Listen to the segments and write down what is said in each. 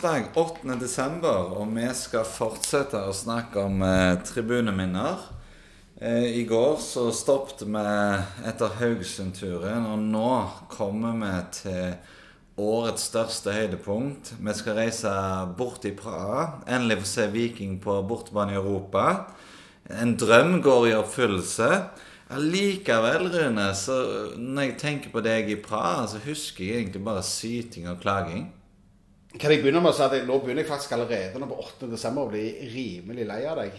torsdag 8. desember, og vi skal fortsette å snakke om eh, tribuneminner. Eh, I går så stoppet vi etter Haugesund-turen, og nå kommer vi til årets største høydepunkt. Vi skal reise bort i Praha. Endelig få se Viking på bortebane i Europa. En drøm går i oppfyllelse. Allikevel, Rune, så når jeg tenker på deg i Praha, så husker jeg egentlig bare syting og klaging. Kan jeg begynne med å si at jeg, Nå begynner jeg faktisk allerede nå på 8. desember å bli rimelig lei av deg.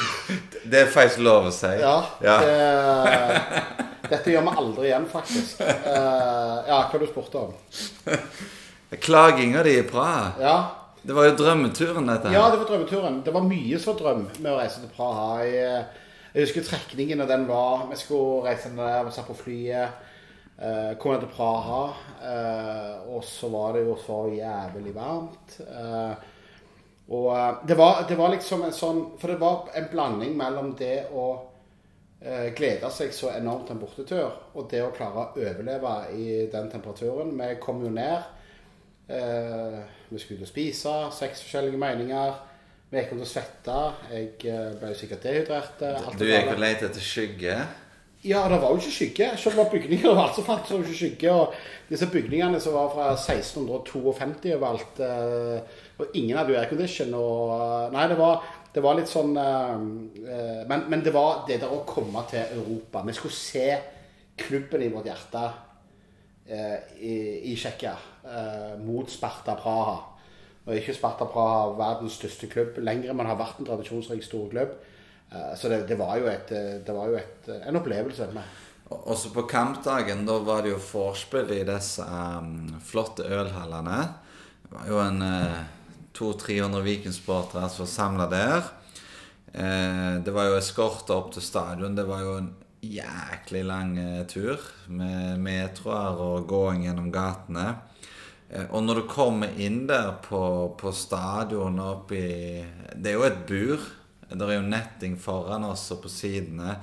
Det er faktisk lov å si. Ja. Ja. Det, dette gjør vi aldri igjen, faktisk. Eh, ja, hva du spurte om? Klaginga di i Praha. Ja. Det var jo drømmeturen, dette. her. ja, det var drømmeturen. Det var mye som drøm med å reise til Praha. Jeg, jeg husker trekningen, og den var Vi skulle reise ned, vi satt på flyet. Uh, kom jeg til Praha, uh, og så var det jo så jævlig varmt. Uh, og det var, det var liksom en sånn For det var en blanding mellom det å glede seg så enormt til en bortetur, og det å klare å overleve i den temperaturen. Vi kom jo ned. vi skulle ut og spise. Seks forskjellige meninger. Vi gikk rundt og svetta. Jeg ble sikkert dehydrert. eh, Du gikk og lette etter skygge. Ja, det var jo ikke skygge. Selv om bygninger var så overalt, så var det ikke skygge. Og disse bygningene som var fra 1652 og alt og ingen hadde jo aircondition. Og eh, Nei, det var, det var litt sånn eh, eh, men, men det var det der å komme til Europa. Vi skulle se klubben i vårt hjerte eh, i, i Tsjekkia eh, mot Sparta Praha. Og ikke Sparta Praha verdens største klubb lenger, men har vært en tradisjonsrik stor klubb. Eh, Så det, det var jo, et, eh, det var jo et, en opplevelse. Også på kampdagen, da var det jo forspill i disse um, flotte ølhallene. Det var jo en uh, 200-300 vikingsportere som var samla der. Eh, det var jo eskorter opp til stadion. Det var jo en jæklig lang eh, tur med metroer og gåing gjennom gatene. Eh, og når du kommer inn der på, på stadion oppi Det er jo et bur. Det er jo netting foran oss og på sidene.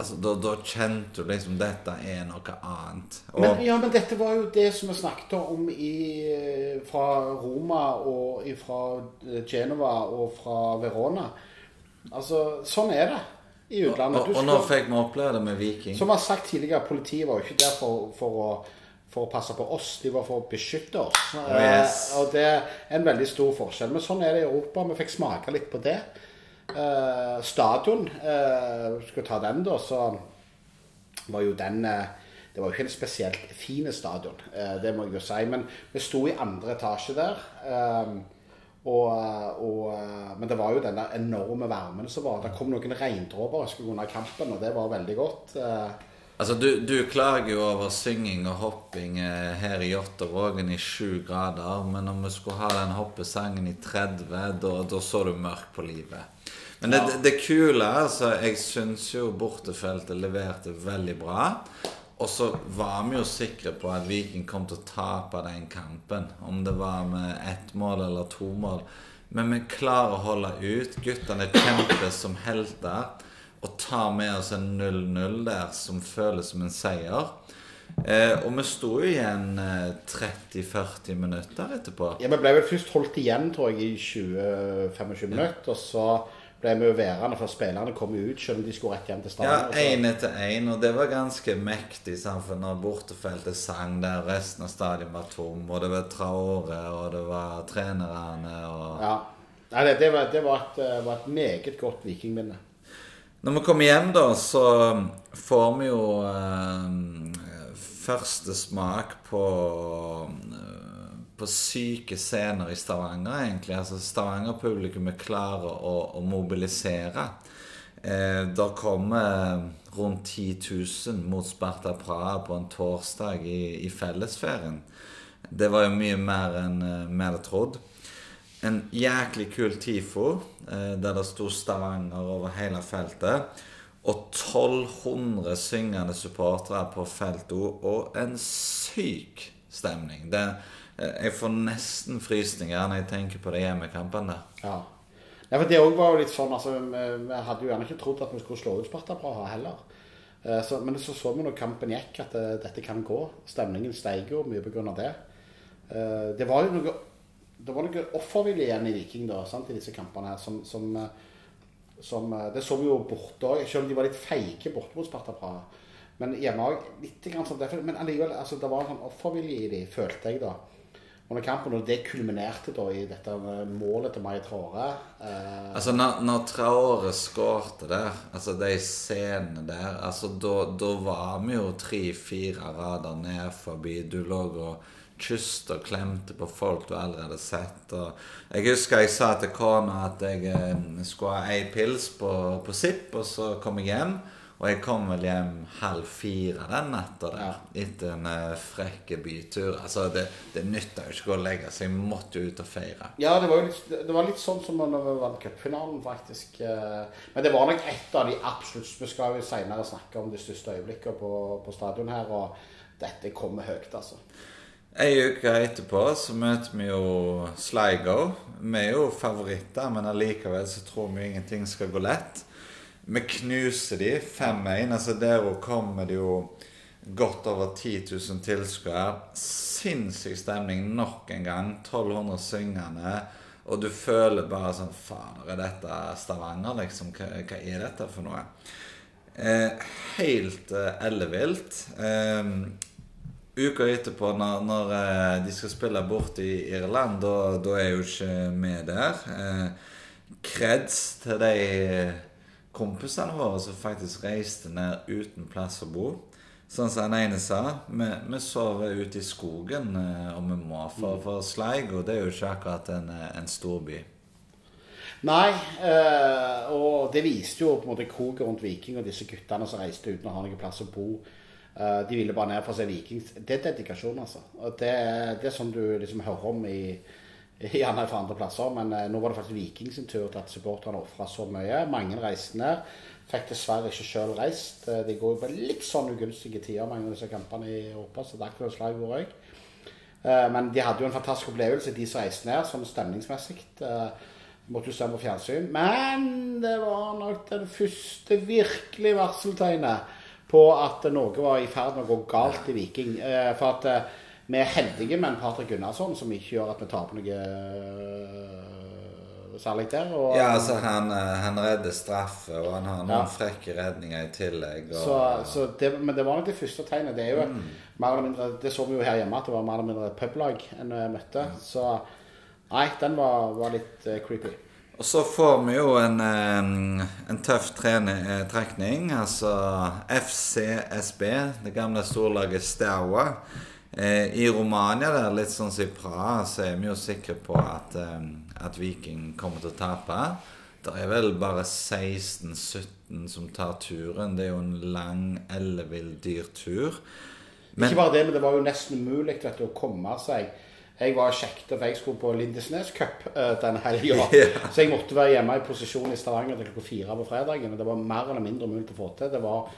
Altså, da, da kjente du liksom dette er noe annet. Og, Men, ja, men dette var jo det som vi snakket om i, eh, fra Roma og fra Genova og fra Verona. Altså, sånn er det i utlandet. og, og, og nå fikk vi oppleve det med Viking. Som jeg har sagt tidligere, politiet var jo ikke der for, for, å, for å passe på oss, de var for å beskytte oss. yes. Eh, og det er en veldig stor forskjell. Men sånn er det i Europa. Vi fikk smake litt på det. Eh, stadion, eh, skal ta den, da, så var jo den eh, Det var jo ikke en spesielt fin stadion, eh, det må jeg jo si. Men vi sto i andre etasje der. og, og, men det var jo den der enorme varmen som var. Det kom noen regndråper jeg skulle under kampen, og det var veldig godt. eh. Altså, du, du klager jo over synging og hopping eh, her i Jåttåvågen i sju grader, men om vi skulle ha den hoppesangen i 30, da, da så du mørkt på livet. Men det, Ja. det, det kule altså, Jeg syns jo bortefeltet leverte veldig bra. Og så var vi jo sikre på at Viking kom til å tape den kampen. Om det var med ett mål eller to mål. Men vi klarer å holde ut. Guttene kjemper som helter. Og tar med oss en 0-0 der som føles som en seier. Eh, og vi sto jo igjen eh, 30-40 minutter etterpå. Ja, Vi ble vel først holdt igjen, tror jeg, i 20-25 minutter. Og så ble vi jo værende, før spillerne kom ut selv om de skulle rett hjem til Ja, stadion. Ja, én etter én, og det var ganske mektig. Samfunn, når bortefeltet sang der, resten av stadion var tom, og det var Traore, og det var trenerne og Ja. Nei, det, det, var, det var, et, eh, var et meget godt vikingminne. Når vi kommer hjem, da, så får vi jo eh, første smak på eh, på syke scener i Stavanger, egentlig. Altså Stavanger-publikummet klarer å, å mobilisere. Eh, der kommer rundt 10 000 mot Sparta Praha på en torsdag i, i fellesferien. Det var jo mye mer enn eh, vi hadde trodd. En jæklig kul TIFO, eh, der det sto Stavanger over hele feltet. Og 1200 syngende supportere på feltet, og en syk stemning. Det, eh, jeg får nesten frysninger når jeg tenker på de hjemmekampene. Ja. Nei, for Det òg var jo litt sånn altså, vi, hadde jo gjerne ikke trodd at vi skulle slå ut Sparta Praha heller. Eh, Så, men så så vi når kampen gikk, at dette kan gå. Stemningen steg jo mye pga. det. Det var jo noe det var noe offervilje igjen i Viking da, sant, i disse kampene her, som, som, eh, som eh, Det så vi jo borte òg, selv om de var litt feige borte mot Sparta Praha. Men hjemme òg litt grann sånn derfor, Men allikevel, altså, det var en sånn offervilje i de, følte jeg da. Under kampen, og det kulminerte da i dette målet til Mai Traore. Eh, Altså, når, når Traore skårte der, altså de scenene der altså da var vi jo tre-fire rader ned forbi. Du lå og kysste og klemte på folk du aldri hadde sett. Og jeg husker jeg sa til kona at jeg eh, skulle ha ei pils på, på Zipp, og så kom jeg hjem. Og jeg kom vel hjem halv fire den natta der, etter en uh, frekk bytur. Altså, det, det nytta jo ikke å legge seg. Jeg måtte jo ut og feire. Ja, det var litt, det var litt sånn som vi vant cupfinalen, faktisk. Eh, Men det var nok et av de absolutt Vi skal jo senere snakke om de største øyeblikkene på, på stadion her, og dette kommer høyt, altså. Ei uke etterpå så møter vi jo Sligo. Vi er jo favoritter, men allikevel så tror vi ingenting skal gå lett. Vi knuser de 5-1. altså Der kommer det jo godt over 10 000 tilskuere. Sinnssyk stemning nok en gang. 1200 syngende. Og du føler bare sånn Fader, er dette Stavanger, liksom? Hva, hva er dette for noe? Eh, helt eh, ellevilt. Eh, uka etterpå, når, når eh, de skal spille bort i Irland, da, da er jo ikke med der. Eh, kreds til de kompisene våre som faktisk reiste ned uten plass å bo. Sånn som den ene sa, vi, vi sover ute i skogen eh, om vi må. For, for Sleigo det er jo ikke akkurat en, eh, en storby. Nei, eh, og det viste jo på en måte kroken rundt Viking og disse guttene som reiste uten å ha noen plass å bo. Eh, de ville bare ned for å se Vikings. Det er dedikasjon, altså. Og det, det er sånn du liksom hører om i gjerne fra andre plasser, men eh, nå var det faktisk Viking sin tur til at supporterne ofra så mye. Mange reiste ned. Fikk dessverre ikke sjøl reist. Eh, De går jo på litt sånn ugunstige tider, mange av disse kampene i Europa, så det er slag jeg. Eh, Men de hadde jo en fantastisk opplevelse, de som reiste ned, sånn stemningsmessig. Måtte jo se på fjernsyn. Men det var nok den første virkelig varseltegnet på at noe var i ferd med å gå galt i Viking. Eh, For at eh, vi er heldige med en Patrick Gunnarsson som ikke gjør at vi taper noe eh, særlig der. Og, Ja, altså han, han redder straffe, og han har noen Ja. frekke redninger i tillegg. Og, Så, så det, men det var nok det første tegnet. Det er jo Mm. mer eller mindre, det så vi jo her hjemme at det var mer eller mindre publag enn vi møtte. Så nei, den var, var litt creepy. Og så får vi jo en, en tøff eh, trekning. Altså FCSB, det gamle storlaget Staua. Eh, I Romania, der, litt sånn som i Praha, så er vi jo sikre på at, at Viking kommer til å tape. Det er vel bare 16-17 som tar turen. Det er jo en lang, ellevill, dyr tur. Ikke bare det, men det var jo nesten umulig å komme seg. Jeg var kjekt, for jeg skulle på Lindesnes Cup uh, den helga. Ja. Så jeg måtte være hjemme i posisjon i Stavanger til klokka fire på fredagen. og Det var mer eller mindre mulig å få til. Det var,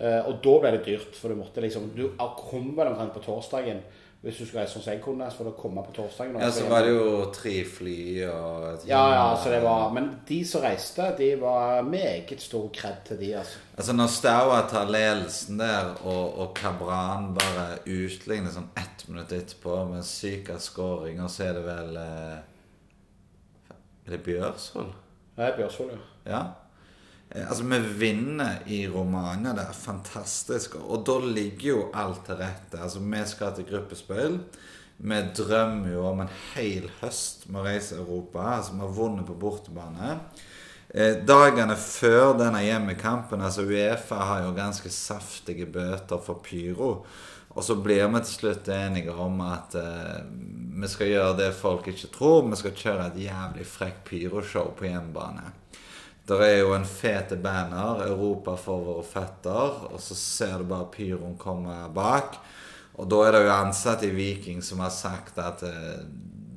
uh, og da ble det dyrt, for du måtte liksom Du kom vel omtrent på torsdagen hvis du skulle reise sånn som jeg kunne. Så var det å komme på torsdagen. Ja, så var det jo tre fly og et Ja, ja, så det var Men de som reiste, de var meget stor kred til de, altså. Altså Når Staua tar ledelsen der, og, og Kabran bare utligner sånn ett minutt etterpå med syk av skåring, og så er det vel eh, Er det Bjørsvold? Er Bjørsvold, ja. Ja. Eh, Altså, vi vinner i Romania. Er fantastisk. Og da ligger jo alt til rette. Altså, vi skal til gruppespill. Vi drømmer jo om en hel høst med å reise Europa. Altså, vi har vunnet på bortebane. Eh, dagene før denne hjemmekampen altså Uefa har jo ganske saftige bøter for pyro. Og så blir vi til slutt enige om at eh, vi skal gjøre det folk ikke tror. Vi skal kjøre et jævlig frekk pyroshow på hjemmebane. Der er jo en fete banner, 'Europa for våre føtter', og så ser du bare pyroen komme bak. Og da er det jo ansatte i Viking som har sagt at eh,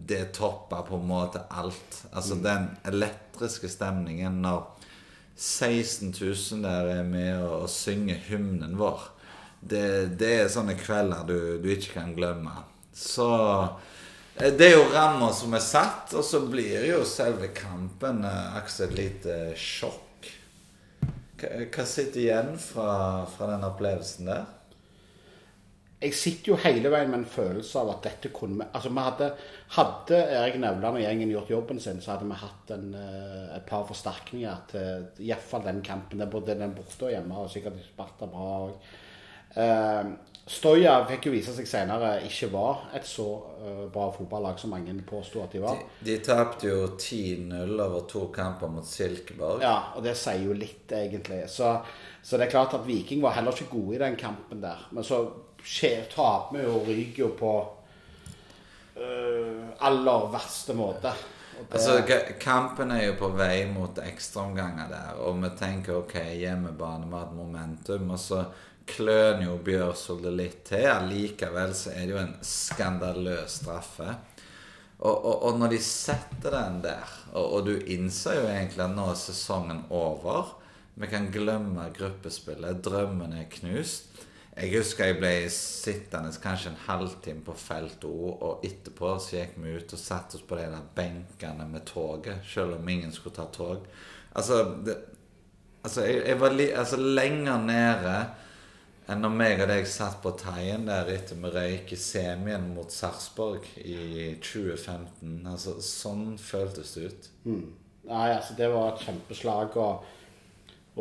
det topper på en måte alt. Altså den elektriske stemningen når 16 000 der er med og, og synger hymnen vår. Det, det er sånne kvelder du, du ikke kan glemme. Så det er jo rammer som er satt, og så blir jo selve kampen eh, akkurat et lite sjokk. Hva, sitter igjen fra, fra den opplevelsen der? jeg sitter jo hele veien med en følelse av at dette kunne vi Altså, hadde, hadde Erik Nevland og gjengen gjort jobben sin, så hadde vi hatt en, eh, et par forsterkninger til iallfall den kampen. Både den borte og hjemme, og sikkert Sparta bra òg. Uh, Stoja fikk jo vise seg senere ikke var et så uh, bra fotballag som mange påsto at de var. De, de tapte jo 10-0 over to kamper mot Silkeborg. Ja, og det sier jo litt, egentlig. Så, så, det er klart at Viking var heller ikke gode i den kampen der. Men så taper vi jo jo på uh, aller verste måte. Det... Altså, Kampen er jo på vei mot ekstraomganger der, og vi tenker ok, hjemmebane med et momentum. og så kløner jo Bjørsvold litt til. Allikevel så er det jo en skandaløs straffe. Og, og, og, når de setter den der, og, og, du innser jo egentlig at nå er sesongen over Vi kan glemme gruppespillet. Drømmen er knust. Jeg husker jeg ble sittende kanskje en halvtime på felt O, og etterpå så gikk vi ut og satte oss på de der benkene med toget, selv om ingen skulle ta tog. Altså, det, altså jeg, jeg var li, altså lenger nede enn når meg og deg satt på Teien der etter vi røyk i semien mot Sarpsborg i 2015. Altså, sånn føltes det ut. Mm. Nei, altså, det var et kjempeslag. Og,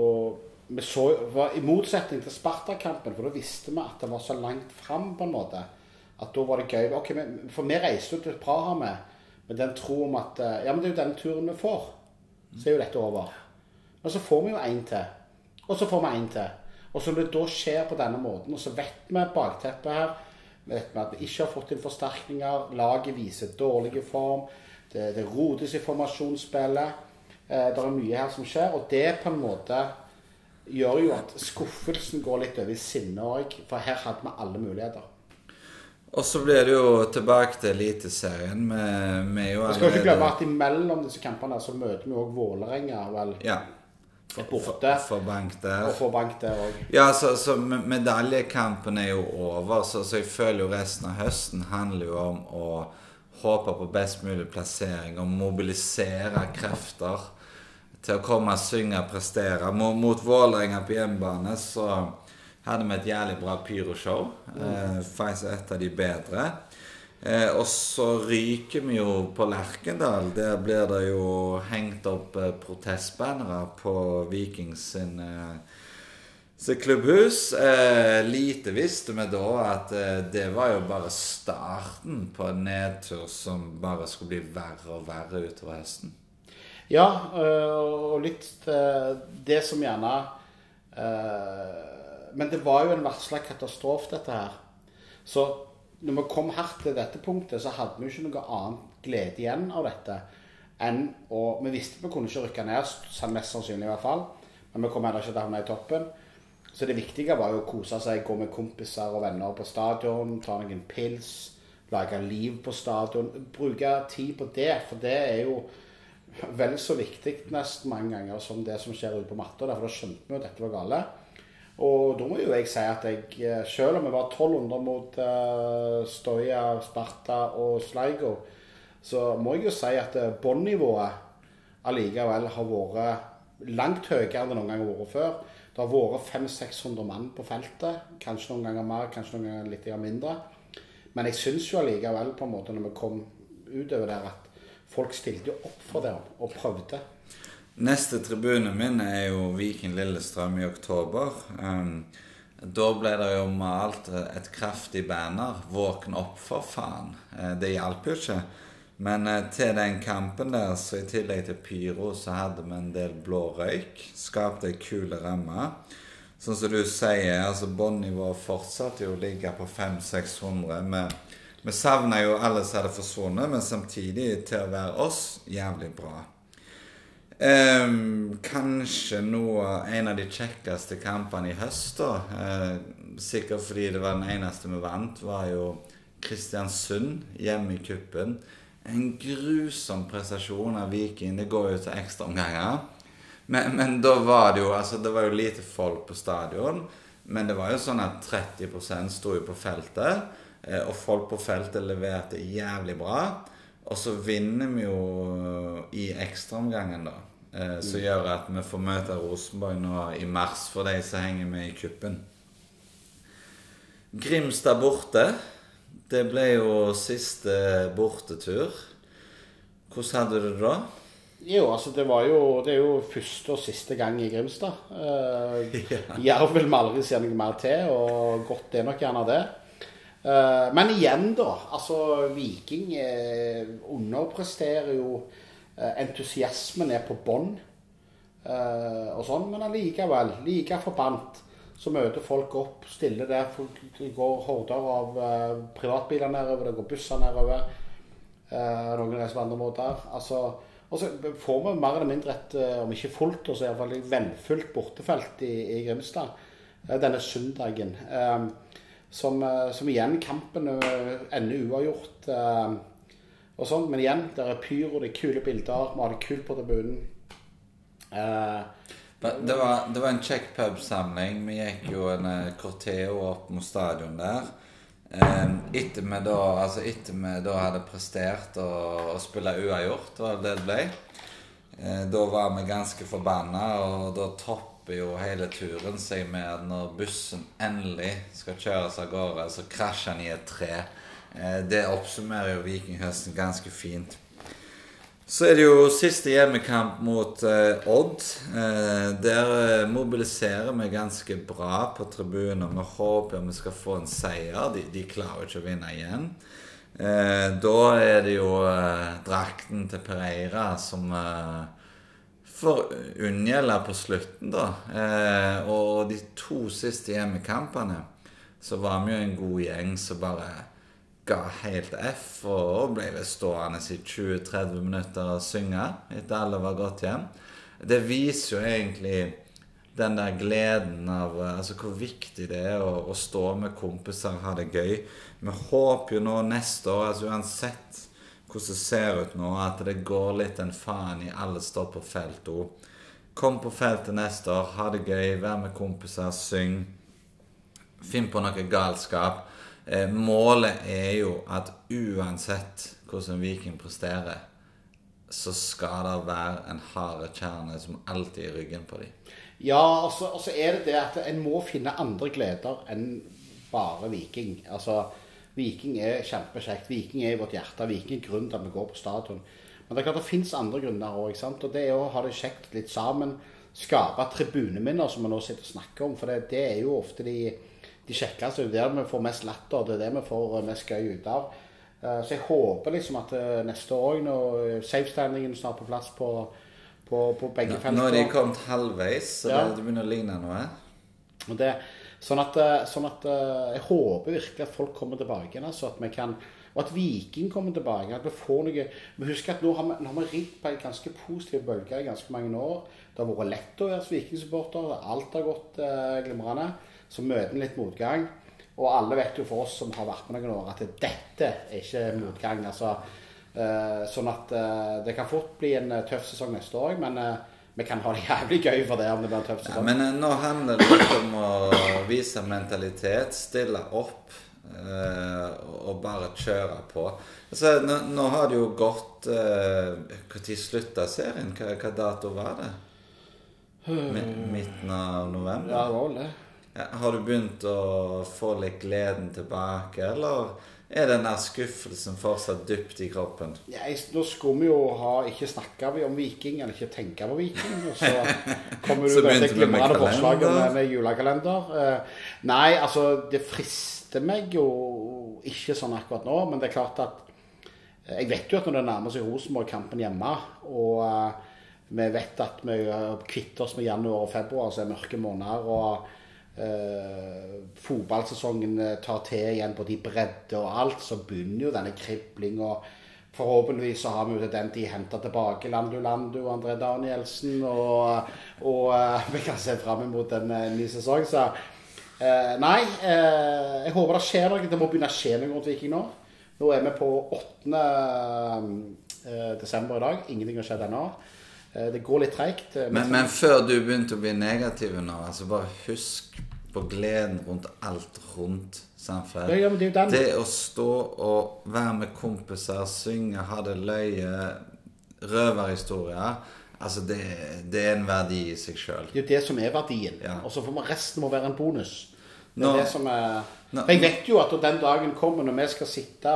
og vi så var, I motsetning til Sparta-kampen, for da visste vi at det var så langt fram, på en måte, at da var det gøy. Okay, men, For vi reiste jo til Praha med, med den tro om at Ja, men det er jo denne turen vi får. Så er jo dette over. Men så får vi jo én til. Og så får vi én til. Og så når det da skjer på denne måten, og så vet vi bakteppet her vi vet at vi ikke har fått inn forsterkninger, laget viser dårlig form, det, det rotes i formasjonsspillet. Eh, det er mye her som skjer, og det på en måte gjør jo at skuffelsen går litt over i sinne òg, for her hadde vi alle muligheter. Og så blir det jo tilbake til Eliteserien. Vi skal ikke glemme at imellom disse kampene så møter vi òg Vålerenga, vel. Ja borte. For bank der. Og få bank der òg. Ja, så, så, medaljekampen er jo over, så, så, jeg føler jo resten av høsten handler jo om å håpe på best mulig plassering og mobilisere krefter til å komme, synge, og prestere. Mot, mot Vålerenga på hjemmebane så hadde vi et jævlig bra pyroshow. Mm. Eh, faktisk et av de bedre. Eh, og så ryker vi jo på Lerkendal. Der blir det jo hengt opp eh, protestbannere på Vikings sin, eh, sin klubbhus. Eh, lite visste vi da at eh, det var jo bare starten på en nedtur som bare skulle bli verre og verre utover høsten. Ja, eh, og litt det som gjerne Men det var jo en varsla katastrofe, dette her. Så når vi kom hardt til dette punktet, så hadde vi jo ikke noe annet glede igjen av dette enn å Vi visste vi kunne ikke rykke ned, mest sannsynlig i hvert fall, men vi kom heller ikke til å havne i toppen. Så det viktige var jo å kose seg, gå med kompiser og venner på stadion, ta noen pils, lage liv på stadion. Bruke tid på det, for det er jo vel så viktig nesten mange ganger som det som skjer ute på matta. Derfor da skjønte vi jo at dette var gale. Og da må jo jeg si at jeg, eh, selv om jeg var 1200 mot uh, Stoja, Sparta og Sligo, så må jeg jo si at uh, båndnivået allikevel har vært langt høyere enn det noen gang har vært før. Det har vært 500-600 mann på feltet. Kanskje noen ganger mer, kanskje noen ganger litt mindre. Men jeg syns jo allikevel, på en måte, når vi kom utover der, at folk stilte jo opp for det og prøvde. Neste tribune min er jo Viking Lillestrøm i oktober. Um, da ble det jo malt et kraftig banner. 'Våkn opp, for faen'. Uh, det hjalp jo ikke. Men uh, til den kampen der, så i tillegg til pyro, så hadde vi en del blå røyk. Skapte ei kul ramme. Sånn som du sier, altså bånnivået fortsatte jo å ligge på 500-600. Vi, vi savna jo alle som hadde forsvunnet, men samtidig til å være oss jævlig bra. Um, kanskje noe, en av de kjekkeste kampene i høst, da. Uh, sikkert fordi det var den eneste vi vant, var jo Kristiansund hjemme i kuppen. En grusom prestasjon av Viking. Det går jo til ekstraomganger. Men, men da var det jo altså det var jo lite folk på stadion. Men det var jo sånn at 30% sto jo på feltet. Eh, og folk på feltet leverte jævlig bra. Og så vinner vi jo i ekstraomgangen, da. Eh, som mm. gjør at vi får møte Rosenborg nå i mars, for de som henger med i kuppen. Grimstad borte. Det ble jo siste bortetur. Hvordan hadde du det da? Jo, altså det var jo Det er jo første og siste gang i Grimstad. Uh, Ja. Jerv vil vi aldri se noe mer til, og godt er nok gjerne det. Eh, men igjen, da. Altså, Viking eh, underpresterer jo. Eh, entusiasmen er på bånn. eh, og sånn, Men allikevel, like forbannet, så møter folk opp, stiller der. Det går horder av eh, privatbiler nedover, det går busser nedover. Noen reiser på andre måter. Altså, og så får vi mer eller mindre et, om ikke fullt, så iallfall et vennfullt bortefelt i, i Grimstad denne søndagen. Som, som igjen kampen ender uavgjort. Og sånn, Men igjen, det er pyro, det er kule bilder, vi har det kult på tribunen. Eh, Det var, det var en kjekk pubsamling. Vi gikk jo en eh, corteo opp mot stadion der. Eh, Etter vi da, altså etter vi da hadde prestert å, spille uavgjort, det det det ble. Eh, Da var vi ganske forbanna, og da topper jo hele turen seg med at når bussen endelig skal kjøres av gårde, så krasjer den i et tre. Eh, Det oppsummerer jo Vikinghøsten ganske fint. Så er det jo siste hjemmekamp mot eh, Odd. Eh, der eh, mobiliserer vi ganske bra på tribunen. Vi håper vi skal få en seier. De, de klarer jo ikke å vinne igjen. Eh, da er det jo eh, drakten til Pereira som får unngjelde på slutten, da. Og de to siste hjemmekampene så var vi jo en god gjeng som bare ga helt F og ble vel stående i 20-30 minutter og synge etter alle var gått hjem. Det viser jo egentlig den der gleden av altså hvor viktig det er å, å stå med kompiser og ha det gøy. Vi håper jo nå neste år, altså uansett hvordan det ser ut nå, at det går litt en faen i alle står på felt òg. Kom på feltet neste år, ha det gøy, vær med kompiser, syng. Finn på noe galskap. Eh, målet er jo at uansett hvordan Viking presterer, så skal det være en harde kjerne som alltid er i ryggen på dem. Ja, og så altså, altså er det det at en må finne andre gleder enn bare Viking. Altså, Viking er kjempekjekt. Viking er i vårt hjerte. Viking er grunnen til at vi går på stadion. Men det er klart det fins andre grunner òg. Og det er å ha det kjekt litt sammen. Skape tribuneminner, som vi nå sitter og snakker om. For det, det er jo ofte de, de kjekkeste. Det er der vi får mest latter. Det er det vi får eh, mest gøy ut av. Eh, Så jeg håper liksom at eh, neste år, når safestandingen snart på plass på, på, på begge felter nå er de kommet halvveis, så Ja. det, begynner å ligne noe. Det, sånn at, sånn at Jeg håper virkelig at folk kommer tilbake igjen. Altså, at vi kan, og at Viking kommer tilbake. At vi får noe Vi husker at nå har vi, nå har vi ridd på en ganske positiv bølge i ganske mange år. Det har vært lett å være Viking-supporter. Alt har gått eh, glimrende. Så møter vi litt motgang. Og alle vet jo for oss som har vært med noen år, at dette er ikke motgang. altså eh, Sånn at eh, det kan fort bli en eh, tøff sesong neste år, men vi kan ha det jævlig gøy for det om det blir en tøff sesong. Ja, men nå handler det litt om å vise mentalitet, stille opp og bare kjøre på. Altså, nå, nå har det jo gått Når slutta serien? Hva, hva dato var det? Mi- Midten av november? Ja, det var det. Har du begynt å få litt gleden tilbake, eller er den der skuffelsen fortsatt dypt i kroppen? Ja, nå skulle vi jo ha ikke snakka om Viking, eller ikke tenke på Viking. Og så kommer du med dette glimrende forslaget med, med julekalender. Eh, nei, altså, det frister meg jo ikke sånn akkurat nå, men det er klart at eh, Jeg vet jo at når det nærmer seg Rosenborg-kampen hjemme, og eh, vi vet at vi eh, kvitter oss med januar og februar, så er mørke måneder. og eh, fotballsesongen eh, tar til igjen på de bredde og alt, så begynner jo denne kriblinga. Forhåpentligvis så har vi jo den tid henter tilbake Landu Landu og André Danielsen. Og, og eh, vi kan se fram mot en eh, ny sesong. Så eh, nei, eh, jeg håper det skjer noe. Det må begynne å skje noe rundt Viking nå. Nå er vi på 8. eh, desember i dag. Ingenting har skjedd ennå. Eh, det går litt treigt. Eh, Men, men før du begynte å bli negativ nå, altså bare husk på gleden rundt alt rundt. Ja, ja, det. Det å stå og være med kompiser, synge, ha det løye, røverhistorier Altså, det, det er en verdi i seg sjøl. Det er jo det som er verdien. Ja. Og så får man resten må være en bonus. Det er Nå- det som er Nå- Jeg vet jo at den dagen kommer når vi skal sitte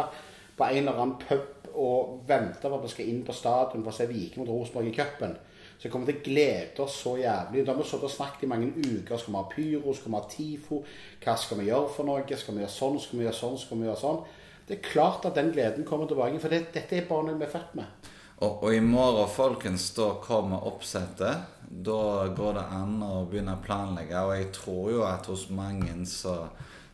på en eller annen pub og vente på at vi skal inn på stadion for å se Viking mot Rosenborg i cupen, så kommer vi til å glede oss så jævlig. Da har vi sittet og snakket i mange uker. Skal vi ha pyro? Skal vi ha TIFO? Hva skal vi gjøre for noe? Skal vi gjøre sånn? Skal vi gjøre sånn? Skal vi gjøre sånn? Det er klart at den gleden kommer tilbake, for det, dette er bare noe vi er født med. Og, og i morgen, folkens, da kommer oppsettet. Da går det an å begynne å planlegge. Og jeg tror jo at hos mange så,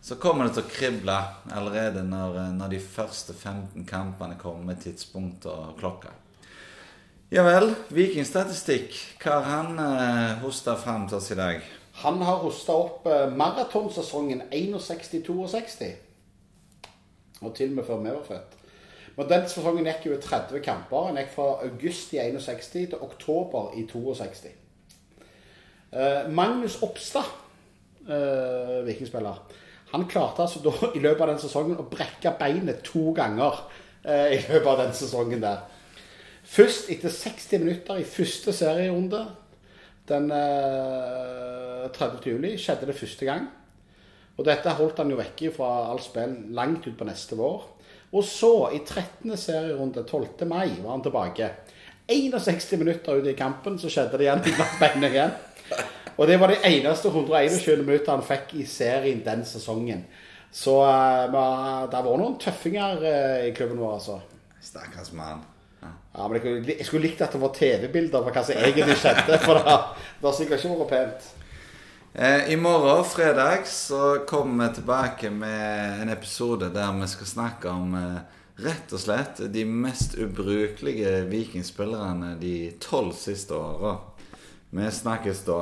så kommer det til å krible allerede når, når de første 15 kampene kommer med tidspunkt og klokke. Ja vel. Vikingstatistikk. Hva har han eh, hosta fram til oss i dag? Han har hosta opp eh, maratonsesongen 61-62. Og til og med før vi var født. Men den sesongen gikk jo i 30 kamper. Den gikk fra august i 61 til oktober i 62. Eh, Magnus Oppstad, eh, vikingspiller, han klarte altså da i løpet av den sesongen å brekke beinet to ganger eh, i løpet av den sesongen der. Først etter 60 minutter i første serierunde den eh, 30. juli skjedde det første gang. Og dette holdt han jo vekke fra alt spenn langt ut på neste vår. Og så, i 13. serierunde 12. mai, var han tilbake. 61 minutter ute i kampen, så skjedde det igjen. De brakk beinet igjen. Og det var de eneste 121 minutter han fikk i serien den sesongen. Så uh, det har vært noen tøffinger uh, i klubben vår, altså. Stakkars mann. Ja. Men jeg, skulle- jeg skulle likt at det var TV-bilder på hva som egentlig skjedde. For det det har sikkert ikke vært pent. Eh, I morgen, fredag, så kommer vi tilbake med en episode der vi skal snakke om rett og slett de mest ubrukelige vikingspillerne de tolv siste åra. Vi snakkes da.